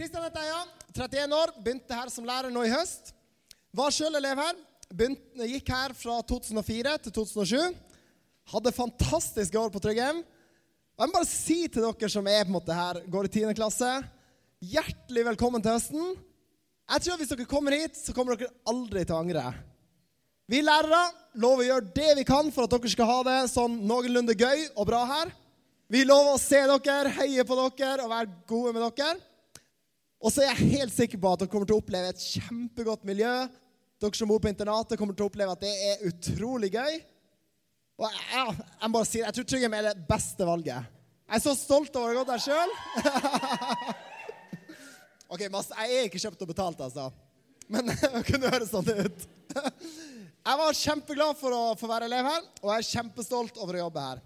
Kristian heter jeg, ja. 31 år. Begynte her som lærer nå i høst. Var sjøl elev her. Begynte, gikk her fra 2004 til 2007. Hadde fantastiske år på Tryggheim. Og jeg må bare si til dere som er på en måte her, går i 10. klasse, hjertelig velkommen til høsten. Jeg tror at Hvis dere kommer hit, så kommer dere aldri til å angre. Vi lærere lover å gjøre det vi kan for at dere skal ha det sånn noenlunde gøy og bra her. Vi lover å se dere, heie på dere og være gode med dere. Og så er jeg helt sikker på at dere kommer til å oppleve et kjempegodt miljø. Dere som bor på internatet, kommer til å oppleve at det er utrolig gøy. Og jeg, jeg bare si, jeg tror Tryggheim er det beste valget. Jeg er så stolt over å ha gått der sjøl. OK, Mads, jeg er ikke kjøpt og betalt, altså. Men det kunne høres sånn ut. Jeg var kjempeglad for å få være elev her, og jeg er kjempestolt over å jobbe her.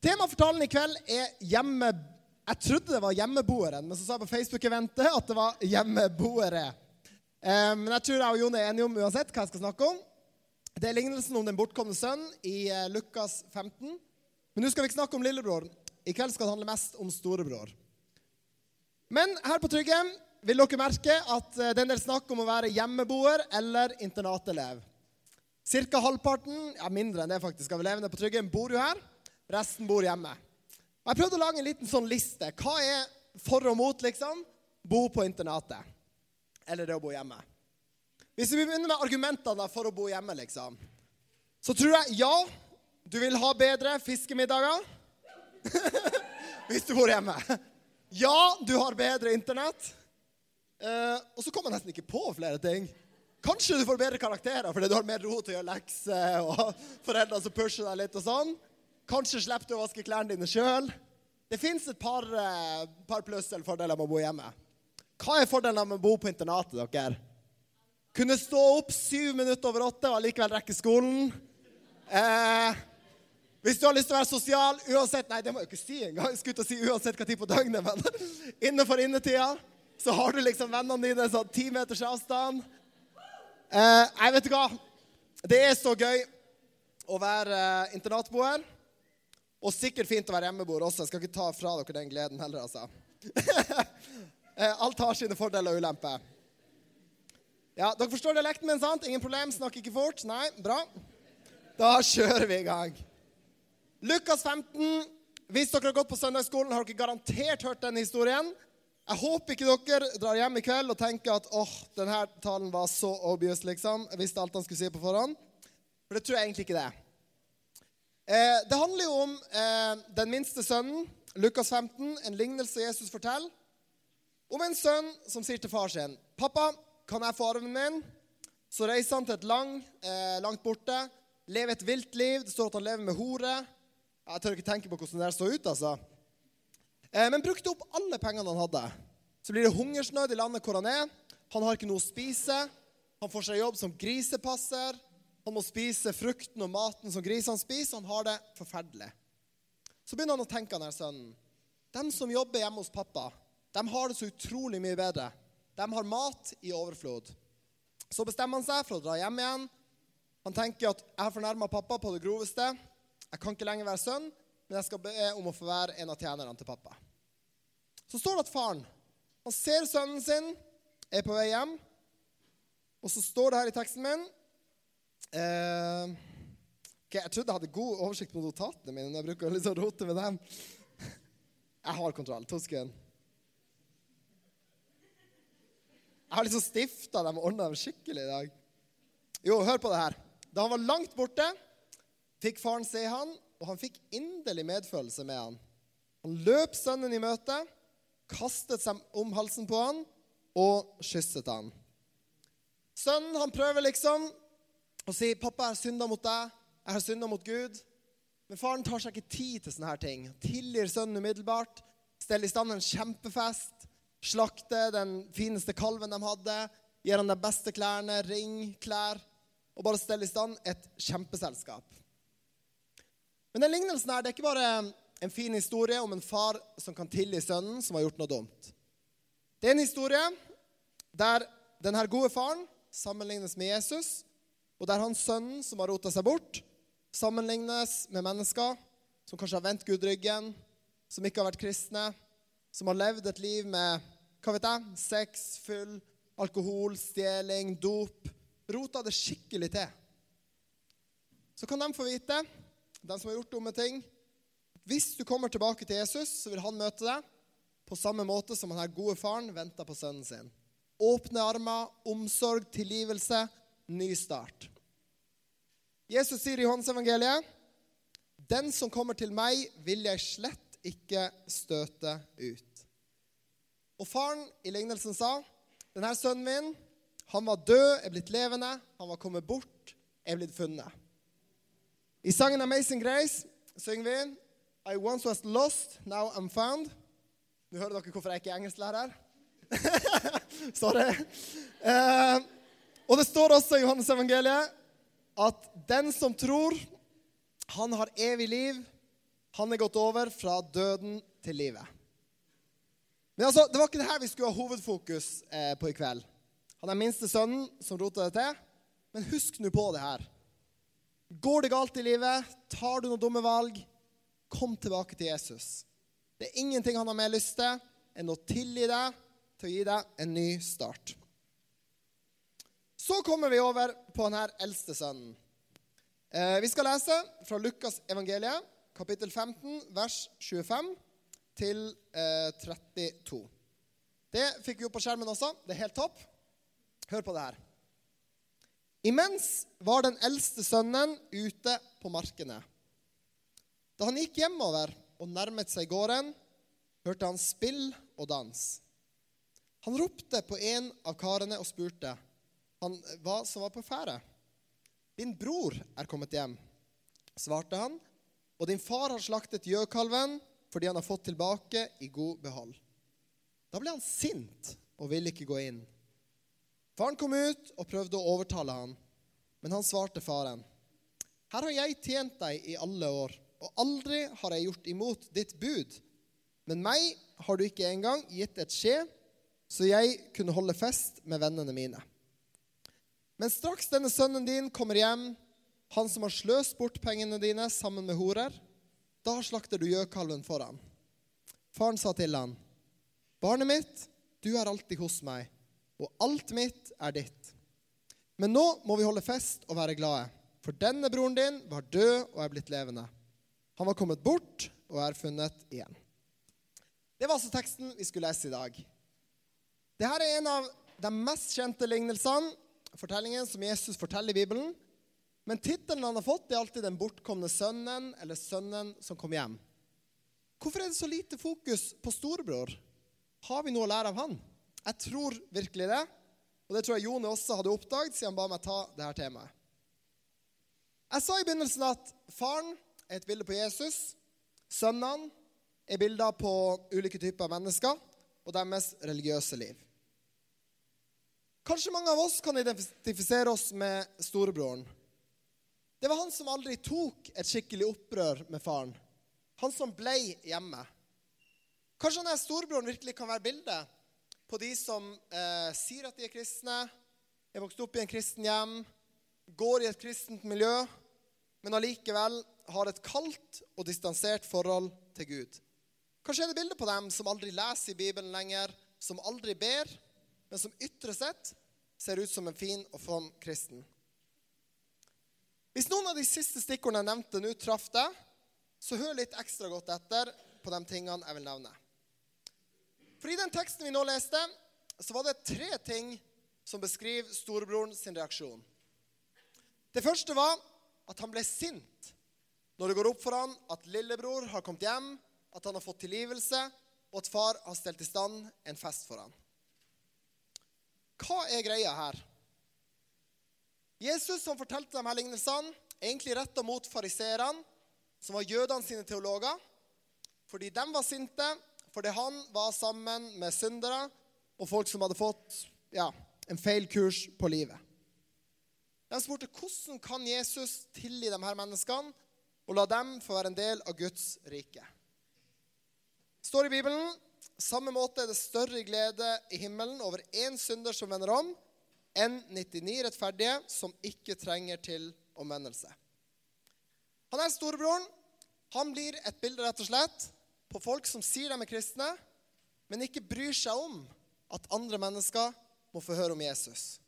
Temaet for talen i kveld er hjemme... Jeg trodde det var hjemmeboeren, men så sa jeg på Facebook-eventet at det var hjemmeboere. Eh, men jeg tror jeg og Jon er enige om uansett hva jeg skal snakke om. Det er lignelsen om den bortkomne sønnen i eh, Lukas 15. Men nå skal vi ikke snakke om lillebror. I kveld skal det handle mest om storebror. Men her på Tryggheim vil dere merke at eh, det er en del snakk om å være hjemmeboer eller internatelev. Cirka halvparten, ja mindre enn det faktisk, av elevene på Tryggheim bor jo her. Resten bor hjemme. Jeg prøvde å lage en liten sånn liste. Hva er for og mot, liksom? Bo på internatet. Eller det å bo hjemme. Hvis vi begynner med argumentene for å bo hjemme, liksom, så tror jeg ja, du vil ha bedre fiskemiddager hvis du bor hjemme. Ja, du har bedre internett. Eh, og så kommer jeg nesten ikke på flere ting. Kanskje du får bedre karakterer fordi du har mer ro til å gjøre lekser, og foreldre som pusher deg litt og sånn. Kanskje slipper du å vaske klærne dine sjøl. Det fins et par, eh, par pluss eller fordeler med å bo hjemme. Hva er fordelen med å bo på internatet, dere? Kunne stå opp syv minutter over åtte og allikevel rekke skolen. Eh, hvis du har lyst til å være sosial uansett Nei, det må jeg ikke si engang. Jeg skulle å si uansett hva tid på døgnet, men innenfor innetida så har du liksom vennene dine sånn ti meters avstand. Eh, jeg vet du hva. Det er så gøy å være eh, internatboer. Og sikkert fint å være hjemmeboer også. Jeg skal ikke ta fra dere den gleden heller, altså. Eh, Alt har sine fordeler og ulemper. Ja, Dere forstår dialekten min, sant? Ingen problem? Snakker ikke fort? Nei? Bra. Da kjører vi i gang. Lukas 15. Hvis dere har gått på søndagsskolen, har dere garantert hørt den historien. Jeg håper ikke dere drar hjem i kveld og tenker at åh, denne talen var så obvious, liksom. Jeg visste alt han skulle si på forhånd. For det tror jeg egentlig ikke det. Eh, det handler jo om eh, den minste sønnen, Lukas 15, en lignelse Jesus forteller. Om en sønn som sier til far sin, 'Pappa, kan jeg få arven min?' Så reiser han til et lang, eh, langt borte, lever et vilt liv. Det står at han lever med hore. Jeg tør ikke tenke på hvordan det så ut, altså. Eh, men brukte opp alle pengene han hadde. Så blir det hungersnød i landet hvor han er. Han har ikke noe å spise. Han får seg jobb som grisepasser. Han må spise frukten og maten som grisene spiser. Han har det forferdelig. Så begynner han å tenke, han her sønnen. De som jobber hjemme hos pappa, de har det så utrolig mye bedre. De har mat i overflod. Så bestemmer han seg for å dra hjem igjen. Han tenker at jeg har fornærma pappa på det groveste. Jeg kan ikke lenger være sønn, men jeg skal be om å få være en av tjenerne til pappa. Så står det at faren han ser sønnen sin, er på vei hjem. Og så står det her i teksten min eh, ok, Jeg trodde jeg hadde god oversikt på notatene mine. når Jeg bruker å liksom rote med dem. Jeg har kontroll. To sekunder. Jeg har liksom stifta dem og ordna dem skikkelig i dag. Jo, hør på det her. Da han var langt borte, fikk faren se han, og han fikk inderlig medfølelse med han. Han løp sønnen i møte, kastet seg om halsen på han og kysset han. Sønnen han prøver liksom å sier 'Pappa, jeg har synda mot deg. Jeg har synda mot Gud.' Men faren tar seg ikke tid til sånne her ting. Tilgir sønnen umiddelbart. Steller i stand en kjempefest. Slakter den fineste kalven de hadde. Gir han de beste klærne, ring, klær. Og bare steller i stand et kjempeselskap. Men den lignelsen her, det er ikke bare en fin historie om en far som kan tilgi sønnen som har gjort noe dumt. Det er en historie der denne gode faren sammenlignes med Jesus, og der hans sønnen som har rota seg bort, sammenlignes med mennesker som kanskje har vendt Gud ryggen, som ikke har vært kristne, som har levd et liv med hva vet jeg, sex, fyll, alkohol, stjeling, dop, rota det skikkelig til. Så kan de få vite, de som har gjort dumme ting, hvis du kommer tilbake til Jesus, så vil han møte deg på samme måte som denne gode faren venta på sønnen sin. Åpne armer, omsorg, tilgivelse, ny start. Jesus sier i Johannes-evangeliet, 'Den som kommer til meg, vil jeg slett ikke støte ut'. Og faren i lignelsen sa, 'Denne sønnen min, han var død, er blitt levende. Han var kommet bort, er blitt funnet'. I sangen 'Amazing Grace' synger vi I once was lost, now I'm found. Nå hører dere hvorfor jeg ikke er engelsklærer. Sorry. Eh, og det står også i Johannes evangeliet at den som tror han har evig liv, han er gått over fra døden til livet. Men altså, Det var ikke det her vi skulle ha hovedfokus eh, på i kveld. Han er minste sønnen som rota det til. Men husk nå på det her. Går det galt i livet, tar du noen dumme valg, kom tilbake til Jesus. Det er ingenting han har mer lyst til enn å tilgi deg til å gi deg en ny start. Så kommer vi over på denne eldste sønnen. Eh, vi skal lese fra Lukas evangeliet, kapittel 15, vers 25 til eh, 32. Det fikk vi opp på skjermen også. Det er helt topp. Hør på det her. Imens var den eldste sønnen ute på markene. Da han gikk hjemover og nærmet seg gården, hørte han spill og dans. Han ropte på en av karene og spurte han hva som var på ferde. Din bror er kommet hjem, svarte han, og din far har slaktet gjøkalven fordi han har fått tilbake i god behold. Da ble han sint og ville ikke gå inn. Faren kom ut og prøvde å overtale han, men han svarte faren. Her har jeg tjent deg i alle år og aldri har jeg gjort imot ditt bud. Men meg har du ikke engang gitt et skje, så jeg kunne holde fest med vennene mine. Men straks denne sønnen din kommer hjem, han som har sløst bort pengene dine sammen med horer, da slakter du gjøkalven for ham. Faren sa til han, Barnet mitt, du er alltid hos meg, og alt mitt er ditt. Men nå må vi holde fest og være glade, for denne broren din var død og er blitt levende. Han var kommet bort og er funnet igjen. Det var altså teksten vi skulle lese i dag. Dette er en av de mest kjente lignelsene, fortellingen som Jesus forteller i Bibelen. Men tittelen han har fått, er alltid 'Den bortkomne sønnen' eller 'Sønnen som kom hjem'. Hvorfor er det så lite fokus på storebror? Har vi noe å lære av han? Jeg tror virkelig det. Og det tror jeg Jone også hadde oppdaget siden han ba meg ta dette temaet. Jeg sa i begynnelsen at faren er et bilde på Jesus. Sønnene er bilder på ulike typer mennesker og deres religiøse liv. Kanskje mange av oss kan identifisere oss med storebroren. Det var han som aldri tok et skikkelig opprør med faren. Han som ble hjemme. Kanskje denne storebroren virkelig kan være bildet på de som eh, sier at de er kristne, er vokst opp i en kristen hjem, går i et kristent miljø, men allikevel har et kaldt og distansert forhold til Gud. Kanskje er det bildet på dem som aldri leser i Bibelen lenger, som aldri ber, men som ytre sett ser ut som en fin og from kristen. Hvis noen av de siste stikkordene jeg nevnte nå, traff deg, så hør litt ekstra godt etter på de tingene jeg vil nevne. For i den teksten vi nå leste, så var det tre ting som beskriver storebroren sin reaksjon. Det første var at han ble sint når det går opp for han at lillebror har kommet hjem, at han har fått tilgivelse, og at far har stelt i stand en fest for han. Hva er greia her? Jesus som fortalte de her lignelsene, egentlig retta mot fariserene, som var jødene sine teologer, fordi de var sinte, fordi han var sammen med syndere og folk som hadde fått ja, en feil kurs på livet. De spurte hvordan kan Jesus tilgi de her menneskene og la dem få være en del av Guds rike. Det står i Bibelen samme måte er det større glede i himmelen over én synder som vender om, enn 99 rettferdige som ikke trenger til omvendelse. Han er storebroren. Han blir et bilde rett og slett på folk som sier de er kristne, men ikke bryr seg om at andre mennesker må få høre om Jesus.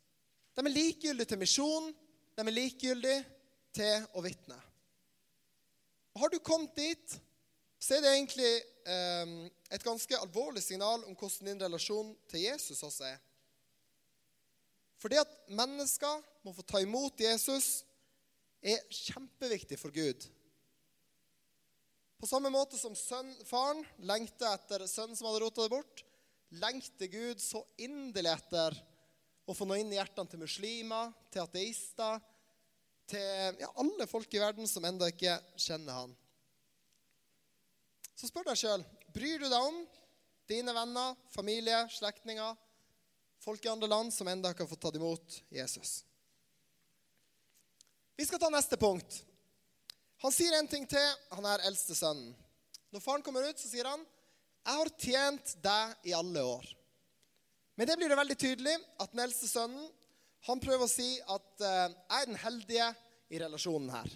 De er likegyldige til misjon, de er likegyldige til å vitne. Har du kommet dit, så er det egentlig eh, et ganske alvorlig signal om hvordan din relasjon til Jesus også er. For det at mennesker må få ta imot Jesus, er kjempeviktig for Gud. På samme måte som sønn, faren lengter etter sønnen som hadde rota det bort, lengter Gud så inderlig etter å få nå inn i hjertene til muslimer, til ateister, til ja, alle folk i verden som ennå ikke kjenner han. Så spør deg sjøl bryr du deg om dine venner, familie, slektninger, folk i andre land som ennå ikke har fått tatt imot Jesus. Vi skal ta neste punkt. Han sier en ting til, han er eldste sønnen. Når faren kommer ut, så sier han, 'Jeg har tjent deg i alle år.' Men det blir det veldig tydelig at den eldste sønnen han prøver å si at uh, 'jeg er den heldige i relasjonen her'.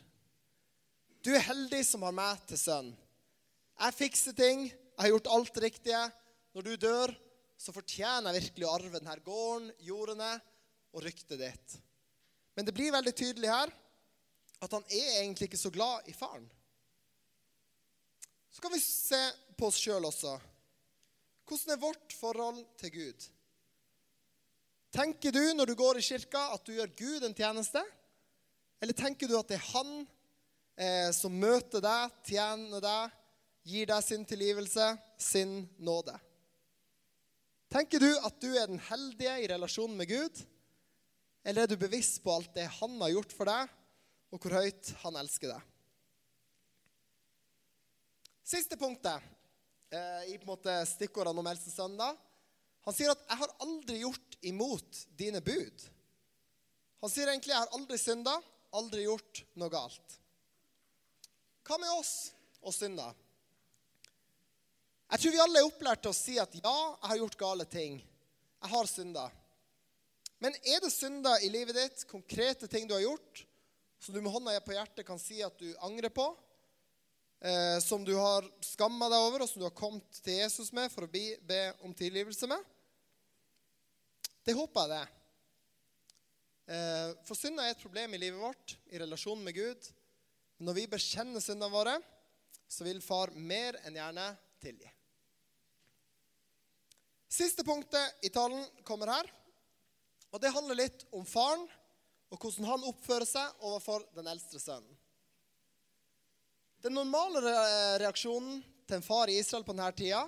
Du er heldig som har meg til sønn. Jeg fikser ting, jeg har gjort alt det riktige. Når du dør, så fortjener jeg virkelig å arve denne gården, jordene og ryktet ditt. Men det blir veldig tydelig her at han er egentlig ikke så glad i faren. Så kan vi se på oss sjøl også. Hvordan er vårt forhold til Gud? Tenker du når du går i kirka, at du gjør Gud en tjeneste? Eller tenker du at det er han eh, som møter deg, tjener deg, gir deg sin tilgivelse, sin nåde. Tenker du at du er den heldige i relasjonen med Gud? Eller er du bevisst på alt det han har gjort for deg, og hvor høyt han elsker deg? Siste punktet eh, i på en måte stikkordene om Eldste søndag. Han sier at 'jeg har aldri gjort imot dine bud'. Han sier egentlig 'jeg har aldri synda, aldri gjort noe galt'. Hva med oss og synder? Jeg tror vi alle er opplært til å si at ja, jeg har gjort gale ting. Jeg har synda. Men er det synder i livet ditt, konkrete ting du har gjort, som du med hånda på hjertet kan si at du angrer på? Eh, som du har skamma deg over, og som du har kommet til Jesus med for å be, be om tilgivelse med? Det håper jeg det. Eh, for synda er et problem i livet vårt, i relasjonen med Gud. Når vi bekjenner syndene våre, så vil Far mer enn gjerne tilgi. Siste punktet i talen kommer her. Og Det handler litt om faren og hvordan han oppfører seg overfor den eldste sønnen. Den normale reaksjonen til en far i Israel på denne tida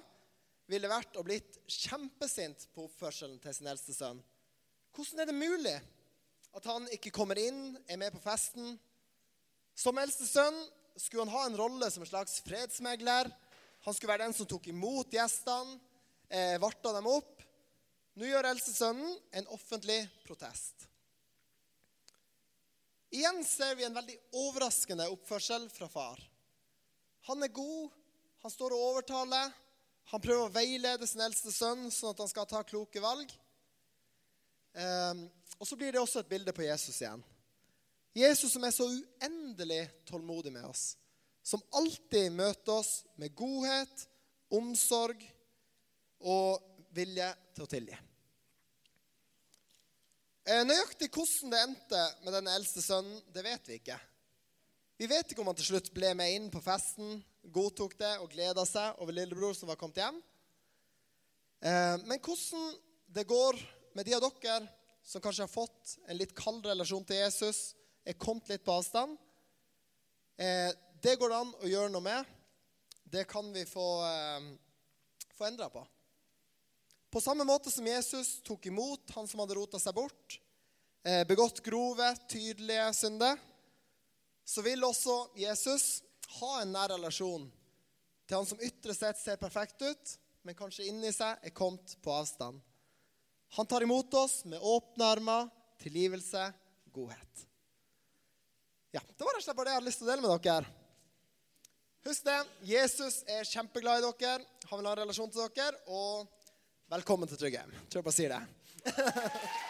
ville vært å blitt kjempesint på oppførselen til sin eldste sønn. Hvordan er det mulig at han ikke kommer inn, er med på festen? Som eldste sønn skulle han ha en rolle som en slags fredsmegler. Han skulle være den som tok imot gjestene eh, varta dem opp. Nå gjør eldstesønnen en offentlig protest. Igjen ser vi en veldig overraskende oppførsel fra far. Han er god, han står og overtaler. Han prøver å veilede sin eldste sønn sånn at han skal ta kloke valg. Eh, og så blir det også et bilde på Jesus igjen. Jesus som er så uendelig tålmodig med oss. Som alltid møter oss med godhet, omsorg og vilje til å tilgi. Eh, nøyaktig hvordan det endte med den eldste sønnen, det vet vi ikke. Vi vet ikke om han til slutt ble med inn på festen, godtok det og gleda seg over lillebror som var kommet hjem. Eh, men hvordan det går med de av dere som kanskje har fått en litt kald relasjon til Jesus, er kommet litt på avstand, eh, det går det an å gjøre noe med. Det kan vi få, få endra på. På samme måte som Jesus tok imot han som hadde rota seg bort, eh, begått grove, tydelige synder, så vil også Jesus ha en nær relasjon til han som ytre sett ser perfekt ut, men kanskje inni seg er kommet på avstand. Han tar imot oss med åpne armer, tilgivelse, godhet. Ja, Det var rett og slett bare det jeg hadde lyst til å dele med dere. Husk det, Jesus er kjempeglad i dere. Han vil ha en relasjon til dere. og Velkommen til Tryggheim. Tror jeg bare sier det.